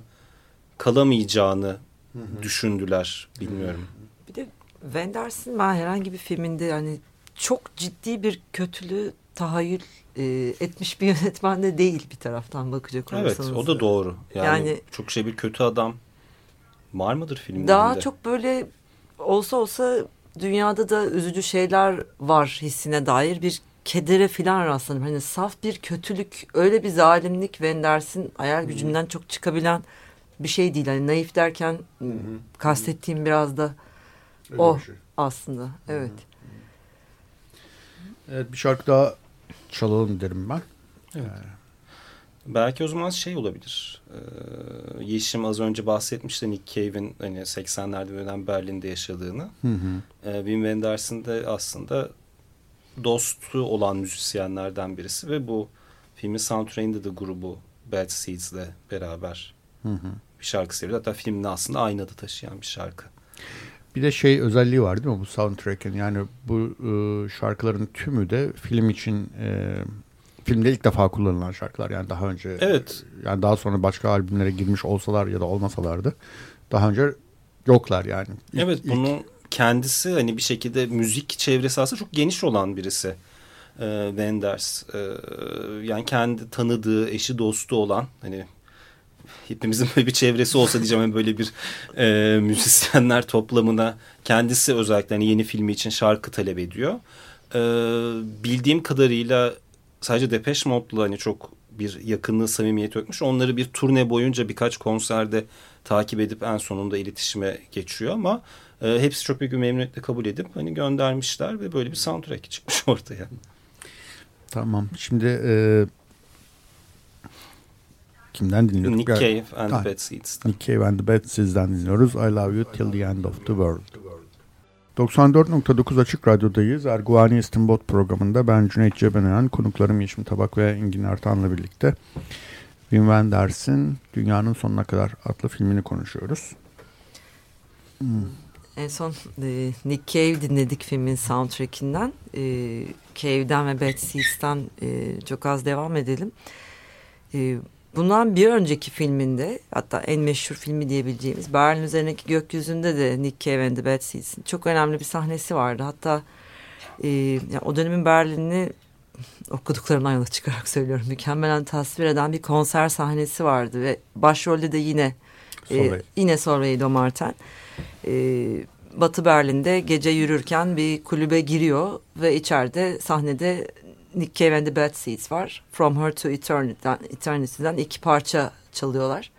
kalamayacağını hı hı. düşündüler bilmiyorum. Bir de Wenders'in ben herhangi bir filminde hani çok ciddi bir kötülüğü tahayyül e, etmiş bir yönetmen de değil bir taraftan bakacak olursanız. Evet o da doğru. Yani, yani çok şey bir kötü adam var mıdır filmde? Daha çok böyle olsa olsa dünyada da üzücü şeyler var hissine dair bir kedere filan rastladım. Hani saf bir kötülük, öyle bir zalimlik Wenders'in ayar gücünden çok çıkabilen bir şey değil. Hani naif derken hı hı. kastettiğim biraz da Öyle o şey. aslında. Evet. Hı hı. Evet bir şarkı daha çalalım derim ben. Evet. Ee, Belki o zaman şey olabilir. Ee, Yeşim az önce bahsetmişti Nick Cave'in hani 80'lerde dönem Berlin'de yaşadığını. Hı hı. Ee, Wim Wenders'ın de aslında dostu olan müzisyenlerden birisi ve bu filmin soundtrack'inde de grubu Bad Seeds'le beraber hı hı bir şarkı seviyor. Hatta filmde aslında aynı adı taşıyan bir şarkı. Bir de şey özelliği var değil mi bu soundtrack'in? Yani bu e, şarkıların tümü de film için e, filmde ilk defa kullanılan şarkılar. Yani daha önce evet. yani daha sonra başka albümlere girmiş olsalar ya da olmasalardı daha önce yoklar yani. İlk, evet ilk... bunu kendisi hani bir şekilde müzik çevresi aslında çok geniş olan birisi. E, Wenders. E, yani kendi tanıdığı, eşi dostu olan hani hepimizin böyle bir çevresi olsa diyeceğim yani böyle bir e, müzisyenler toplamına kendisi özellikle hani yeni filmi için şarkı talep ediyor. E, bildiğim kadarıyla sadece Depeche Mode'la hani çok bir yakınlığı samimiyet ökmüş. Onları bir turne boyunca birkaç konserde takip edip en sonunda iletişime geçiyor ama e, hepsi çok büyük bir memnuniyetle kabul edip hani göndermişler ve böyle bir soundtrack çıkmış ortaya. Tamam. Şimdi e, Kimden dinliyorduk? Nick Cave and the Bad Seeds. Nick Cave and the Bad Seeds'den dinliyoruz. I Love You Till the End of the World. 94.9 Açık Radyo'dayız. Erguvani İstinbot programında ben Cüneyt Cebenayan, konuklarım Yeşim Tabak ve Engin Ertan'la birlikte Wim Wenders'in Dünyanın Sonuna Kadar adlı filmini konuşuyoruz. Hmm. En son e, Nick Cave dinledik filmin soundtrackinden. E, Cave'den ve Bad Seeds'ten e, çok az devam edelim. E, Bundan bir önceki filminde hatta en meşhur filmi diyebileceğimiz Berlin üzerindeki gökyüzünde de Nick Cave and the Bad Seeds'in çok önemli bir sahnesi vardı. Hatta e, yani o dönemin Berlin'i okuduklarımdan yola çıkarak söylüyorum. Mükemmelen tasvir eden bir konser sahnesi vardı ve başrolde de yine e, yine Solveig Domarten. E, Batı Berlin'de gece yürürken bir kulübe giriyor ve içeride sahnede Nick Cave and the Bad Seeds var. From Her to Eternity'den, Eternity'den iki parça çalıyorlar.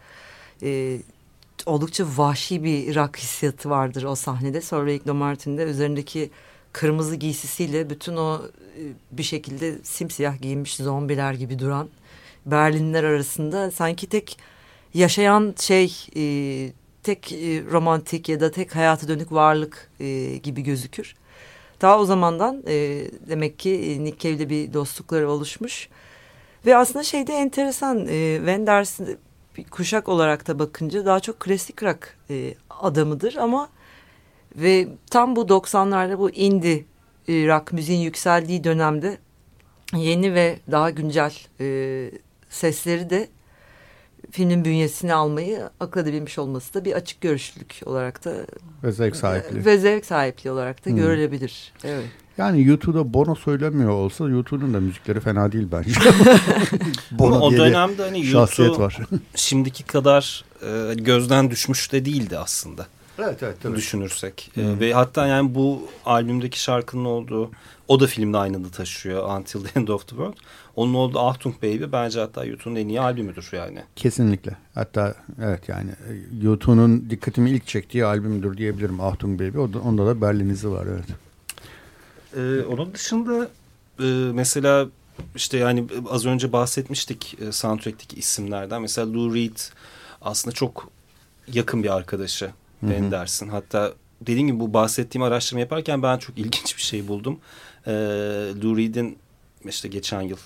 E, oldukça vahşi bir rock hissiyatı vardır o sahnede. Sonra Rick Martin de üzerindeki kırmızı giysisiyle bütün o e, bir şekilde simsiyah giyinmiş zombiler gibi duran Berlinler arasında sanki tek yaşayan şey e, tek e, romantik ya da tek hayata dönük varlık gibi gözükür. Daha o zamandan e, demek ki e, Nick Cave'le bir dostlukları oluşmuş. Ve aslında şeyde enteresan e, Wenders kuşak olarak da bakınca daha çok klasik rock e, adamıdır ama ve tam bu 90'larda bu indie e, rock müziğin yükseldiği dönemde yeni ve daha güncel e, sesleri de filmin bünyesine almayı akıl edebilmiş olması da bir açık görüşlülük olarak da ve zevk sahipliği. Ve zevk sahipliği olarak da Hmm. görülebilir. Evet. Yani YouTube'da Bono söylemiyor olsa YouTube'un da müzikleri fena değil bence. Bono o dönemde hani şahsiyet YouTube var. şimdiki kadar e, gözden düşmüş de değildi aslında. evet evet düşünürsek. Hı. Ee, ve hatta yani bu albümdeki şarkının olduğu o da filmde aynı adı taşıyor Until the End of the World. Onun olduğu Achtung Baby bence hatta YouTube'un en iyi albümüdür yani. Kesinlikle. Hatta evet yani e, YouTube'un dikkatimi ilk çektiği albümdür diyebilirim Achtung Baby. O da- Onda da Berlin izi var evet. Ee, onun dışında e, mesela işte yani az önce bahsetmiştik e, soundtrack'teki isimlerden. Mesela Lou Reed aslında çok yakın bir arkadaşı hı. Wenders'in. Hatta dediğim gibi bu bahsettiğim araştırma yaparken ben çok ilginç bir şey buldum. Ee, Lou Reed'in işte geçen yıl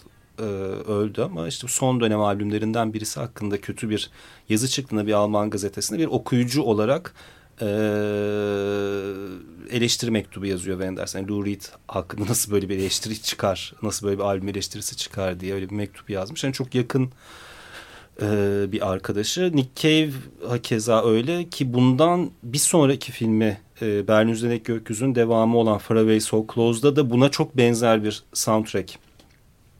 e, öldü ama işte son dönem albümlerinden birisi hakkında kötü bir yazı çıktığında bir Alman gazetesinde bir okuyucu olarak e, eleştiri mektubu yazıyor Wenders. Yani Lou Reed hakkında nasıl böyle bir eleştiri çıkar, nasıl böyle bir albüm eleştirisi çıkar diye öyle bir mektup yazmış. Yani çok yakın e, bir arkadaşı. Nick Cave hakeza öyle ki bundan bir sonraki filmi e, Berlin Üzerindeki Gökyüzü'nün devamı olan Far Away So Close'da da buna çok benzer bir soundtrack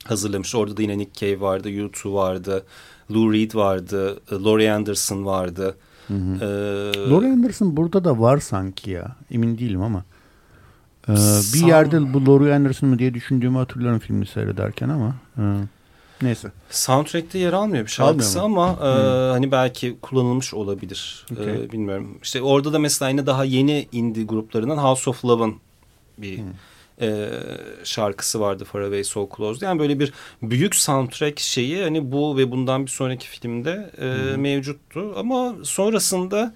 hazırlamış. Orada da yine Nick Cave vardı, U2 vardı, Lou Reed vardı, e, Laurie Anderson vardı. Hı hı. Ee, Laurie Anderson burada da var sanki ya. Emin değilim ama. Ee, bir yerde bu Laurie Anderson mı diye düşündüğümü hatırlıyorum filmi seyrederken ama. e, neyse. Soundtrack'te yer almıyor bir şarkısı Almıyor ama e, hani belki kullanılmış olabilir. E, Okey. bilmiyorum. İşte orada da mesela yine daha yeni indie gruplarından House of Love'ın bir Hmm. E, şarkısı vardı Far Away So Close. Yani böyle bir büyük soundtrack şeyi hani bu ve bundan bir sonraki filmde e, mevcuttu. Ama sonrasında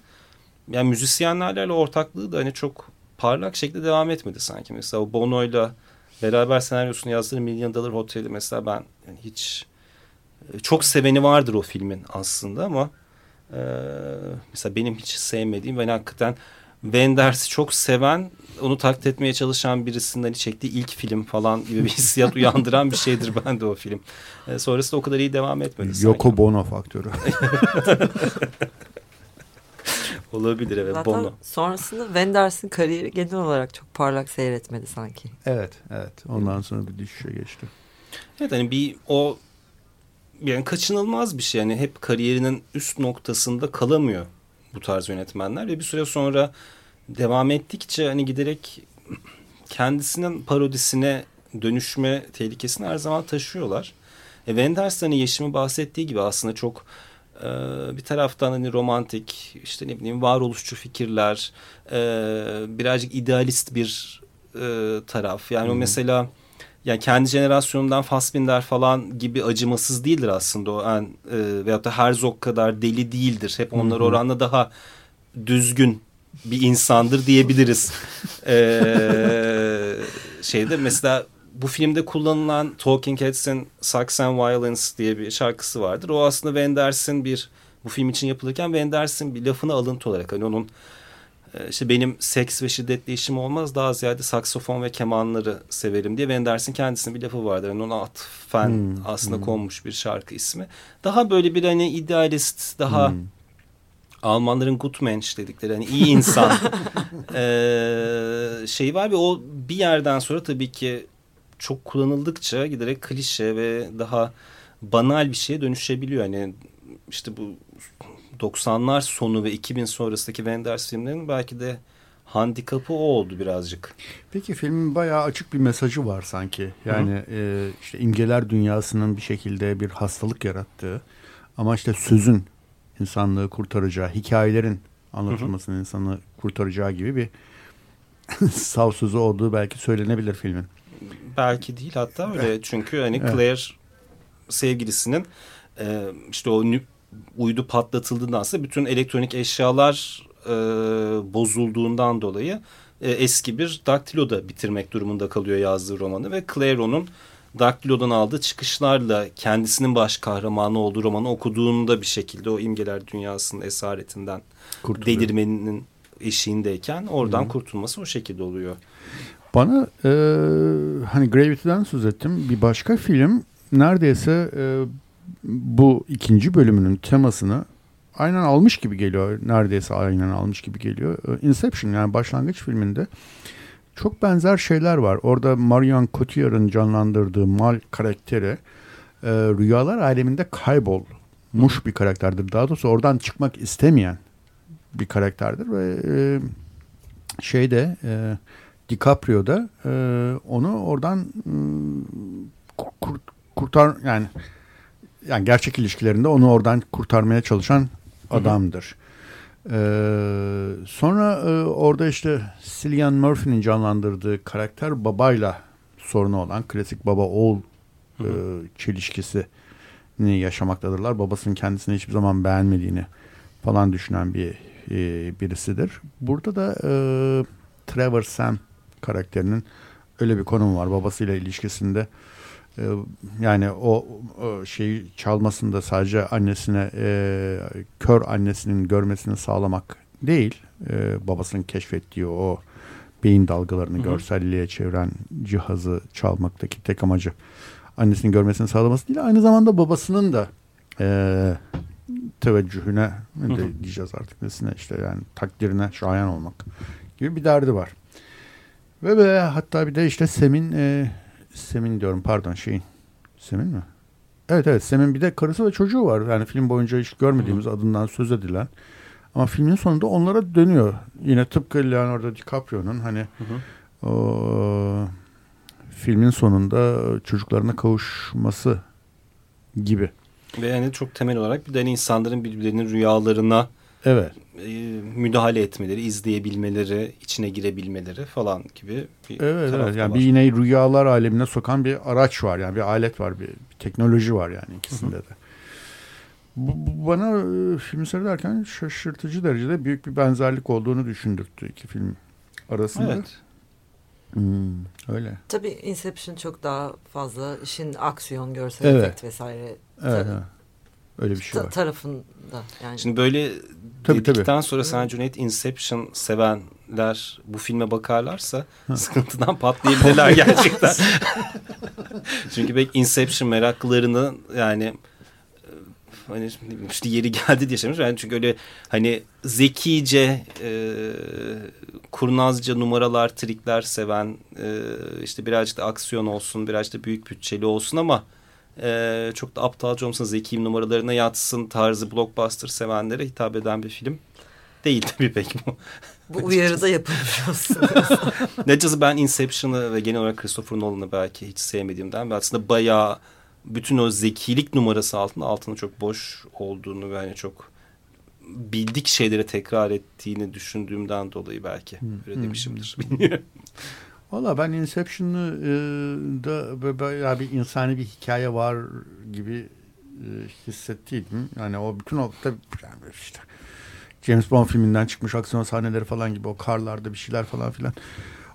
yani müzisyenlerle ortaklığı da hani çok parlak şekilde devam etmedi sanki. Mesela Bono'yla beraber senaryosunu yazdığı Million Dollar Hotel'i mesela ben yani hiç e, çok seveni vardır o filmin aslında ama e, mesela benim hiç sevmediğim ve hakikaten Wenders'i çok seven onu taklit etmeye çalışan birisinin hani çektiği ilk film falan gibi bir hissiyat uyandıran bir şeydir bende o film. E, sonrasında o kadar iyi devam etmedi sanki. Yoko Bono faktörü. Olabilir evet Zaten Bono. sonrasında Wenders'in kariyeri genel olarak çok parlak seyretmedi sanki. evet evet. Ondan sonra bir düşüşe geçti. Evet hani bir o yani kaçınılmaz bir şey. Yani hep kariyerinin üst noktasında kalamıyor bu tarz yönetmenler ve bir süre sonra devam ettikçe hani giderek kendisinin parodisine dönüşme tehlikesini her zaman taşıyorlar. E, Wenders hani Yeşim'in bahsettiği gibi aslında çok e, bir taraftan hani romantik işte ne bileyim varoluşçu fikirler e, birazcık idealist bir e, taraf. Yani o Hı hı. mesela yani kendi jenerasyonundan Fassbinder falan gibi acımasız değildir aslında o en e, veyahut da Herzog kadar deli değildir. Hep onlar oranla daha düzgün bir insandır diyebiliriz. ee, şeyde mesela bu filmde kullanılan Talking Heads'in Sex and Violence diye bir şarkısı vardır. O aslında Wenders'in bir bu film için yapılırken Wenders'in bir lafını alıntı olarak hani onun işte benim seks ve şiddetle işim olmaz daha ziyade saksofon ve kemanları severim diye Wenders'in kendisinin bir lafı vardır. Yani ona atfen Hmm, aslında hmm. konmuş bir şarkı ismi. Daha böyle bir hani idealist daha Hmm. Almanların Gutmensch dedikleri hani iyi insan eee şey var ve o bir yerden sonra tabii ki çok kullanıldıkça giderek klişe ve daha banal bir şeye dönüşebiliyor. Hani işte bu 90'lar sonu ve 2000 sonrasındaki Wenders filmlerinin belki de handikapı o oldu birazcık. Peki filmin bayağı açık bir mesajı var sanki. Yani e, işte imgeler dünyasının bir şekilde bir hastalık yarattığı ama işte sözün insanlığı kurtaracağı, hikayelerin anlatılmasının insanı kurtaracağı gibi bir sav sözü olduğu belki söylenebilir filmin. Belki değil hatta öyle çünkü hani Claire sevgilisinin e, işte o uydu patlatıldığında aslında bütün elektronik eşyalar e, bozulduğundan dolayı e, eski bir daktiloda bitirmek durumunda kalıyor yazdığı romanı ve Claire onun daktilodan aldığı çıkışlarla kendisinin baş kahramanı olduğu romanı okuduğunda bir şekilde o imgeler dünyasının esaretinden Kurtuluyor. delirmenin eşiğindeyken oradan Hı. kurtulması o şekilde oluyor. Bana e, hani Gravity'den söz ettim. Bir başka film neredeyse e, bu ikinci bölümünün temasını aynen almış gibi geliyor. Neredeyse aynen almış gibi geliyor. E, Inception yani başlangıç filminde çok benzer şeyler var. Orada Marion Cotillard'ın canlandırdığı Mal karakteri e, rüyalar aleminde kaybolmuş bir karakterdir. Daha doğrusu oradan çıkmak istemeyen bir karakterdir ve e, şeyde e, DiCaprio da e, onu oradan e, kur, kurtar yani yani gerçek ilişkilerinde onu oradan kurtarmaya çalışan adamdır. Ee, sonra e, orada işte Cillian Murphy'nin canlandırdığı karakter babayla sorunu olan klasik baba oğul e, çelişkisini yaşamaktadırlar. Babasının kendisini hiçbir zaman beğenmediğini falan düşünen bir e, birisidir. Burada da e, Trevor Sam karakterinin öyle bir konumu var. Babasıyla ilişkisinde yani o, o şeyi çalmasında sadece annesine e, kör annesinin görmesini sağlamak değil. E, babasının keşfettiği o beyin dalgalarını Hı-hı. görselliğe çeviren cihazı çalmaktaki tek amacı annesinin görmesini sağlaması değil. Aynı zamanda babasının da e, teveccühüne ne de diyeceğiz artık nesine işte yani takdirine şayan olmak gibi bir derdi var. Ve, ve hatta bir de işte Sem'in e, Sem'in diyorum pardon şeyin Sem'in mi? Evet evet Sem'in bir de karısı ve çocuğu var. Yani film boyunca hiç görmediğimiz Hı. adından söz edilen. Ama filmin sonunda onlara dönüyor. Yine tıpkı Leonardo DiCaprio'nun hani hı hı. O, filmin sonunda çocuklarına kavuşması gibi. Ve yani çok temel olarak bir de hani insanların birbirlerinin rüyalarına evet. E, müdahale etmeleri, izleyebilmeleri, içine girebilmeleri falan gibi bir Evet, evet. yani var. bir yine rüyalar alemine sokan bir araç var yani bir alet var, bir, bir teknoloji var yani ikisinde Hı -hı. de. Bu, bana e, film seyrederken şaşırtıcı derecede büyük bir benzerlik olduğunu düşündürttü iki film arasında. Evet. Hmm, öyle. Tabii Inception çok daha fazla işin aksiyon, görsel evet. efekt vesaire Evet, evet. Öyle bir şey var. tarafında yani. Şimdi böyle tabii, dedikten tabii. sonra sen Cüneyt Inception sevenler bu filme bakarlarsa ha. sıkıntıdan patlayabilirler gerçekten. Çünkü belki Inception meraklılarını yani e, hani işte yeri geldi diye söylemiş. Yani çünkü öyle hani zekice, e, kurnazca numaralar, trikler seven, e, işte birazcık da aksiyon olsun, birazcık da büyük bütçeli olsun ama e, çok da aptalca olmasın zeki numaralarına yatsın tarzı blockbuster sevenlere hitap eden bir film değil tabii pek bu. Bu uyarıda yapılmış aslında. Neticesi ben Inception'ı ve genel olarak Christopher Nolan'ı belki hiç sevmediğimden ve aslında bayağı bütün o zekilik numarası altında altında çok boş olduğunu ve hani çok bildik şeyleri tekrar ettiğini düşündüğümden dolayı belki hmm. öyle demişimdir. Bilmiyorum. Valla ben Inception'ı e, da böyle bir insani bir hikaye var gibi e, hissettiydim. Yani o bütün o yani işte James Bond filminden çıkmış aksiyon sahneleri falan gibi o karlarda bir şeyler falan filan.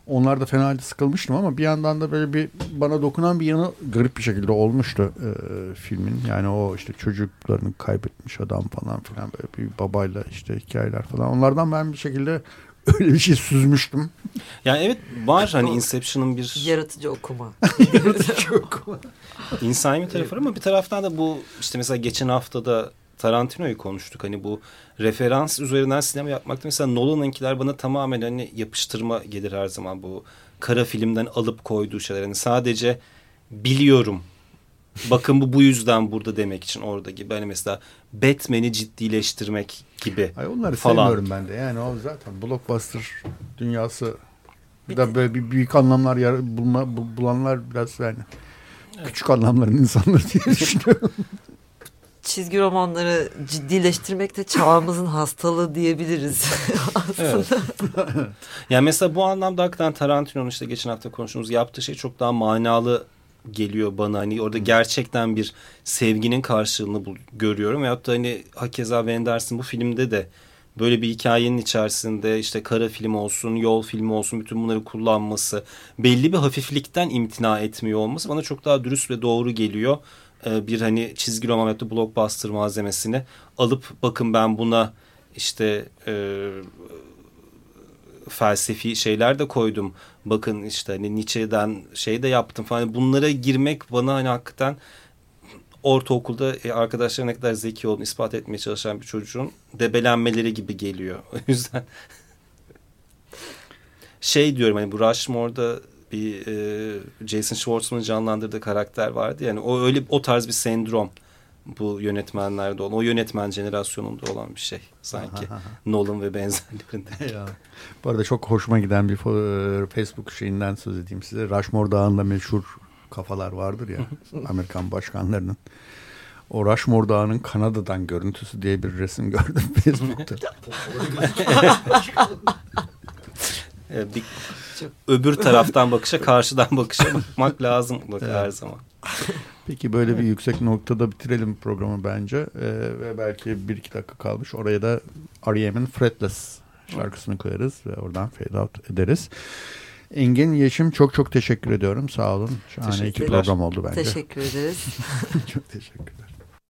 Onlar da fena halde sıkılmıştım ama bir yandan da böyle bir bana dokunan bir yanı garip bir şekilde olmuştu e, filmin. Yani o işte çocuklarını kaybetmiş adam falan filan böyle bir babayla işte hikayeler falan. Onlardan ben bir şekilde öyle bir şey süzmüştüm. Yani evet var hani Inception'ın bir... Yaratıcı okuma. Yaratıcı okuma. İnsani bir tarafı ama bir taraftan da bu işte mesela geçen haftada Tarantino'yu konuştuk. Hani bu referans üzerinden sinema yapmakta mesela Nolan'ınkiler bana tamamen hani yapıştırma gelir her zaman bu kara filmden alıp koyduğu şeyler. Hani sadece biliyorum bakın bu bu yüzden burada demek için orada gibi. Hani mesela Batman'i ciddileştirmek gibi. Ay onları falan. sevmiyorum ben de. Yani o zaten blockbuster dünyası bir de böyle bir büyük anlamlar yar- bulma, bu- bulanlar biraz yani küçük anlamların insanları diye düşünüyorum. Çizgi romanları ciddileştirmek de çağımızın hastalığı diyebiliriz aslında. Evet. yani mesela bu anlamda hakikaten Tarantino'nun işte geçen hafta konuştuğumuz yaptığı şey çok daha manalı geliyor bana. Hani orada gerçekten bir sevginin karşılığını bul- görüyorum. Veyahut da hani hakeza Wenders'ın bu filmde de böyle bir hikayenin içerisinde işte kara film olsun, yol filmi olsun bütün bunları kullanması, belli bir hafiflikten imtina etmiyor olması bana çok daha dürüst ve doğru geliyor. Ee, bir hani çizgi roman veyahut da blockbuster malzemesini alıp bakın ben buna işte e, felsefi şeyler de koydum. Bakın işte hani Nietzsche'den şey de yaptım falan. Bunlara girmek bana hani hakikaten ortaokulda e, arkadaşlar ne kadar zeki olduğunu ispat etmeye çalışan bir çocuğun debelenmeleri gibi geliyor. O yüzden şey diyorum hani bu Rushmore'da bir e, Jason Schwartzman'ın canlandırdığı karakter vardı yani o öyle o tarz bir sendrom bu yönetmenlerde olan o yönetmen jenerasyonunda olan bir şey sanki Nolan ve benzerlerinde. Ya. Bu arada çok hoşuma giden bir fo- Facebook şeyinden söz edeyim size. Rushmore Dağı'nda meşhur kafalar vardır ya Amerikan başkanlarının. O Rushmore Dağı'nın Kanada'dan görüntüsü diye bir resim gördüm Facebook'ta. E, bir, öbür taraftan bakışa karşıdan bakışa bakmak lazım bak her zaman. Peki böyle bir yüksek noktada bitirelim programı bence. Ee, ve belki bir iki dakika kalmış. Oraya da R.E.M'in Fretless şarkısını koyarız ve oradan fade out ederiz. Engin Yeşim çok çok teşekkür ediyorum. Sağ olun. Şahane iki program oldu bence. Teşekkür ederiz. çok teşekkürler.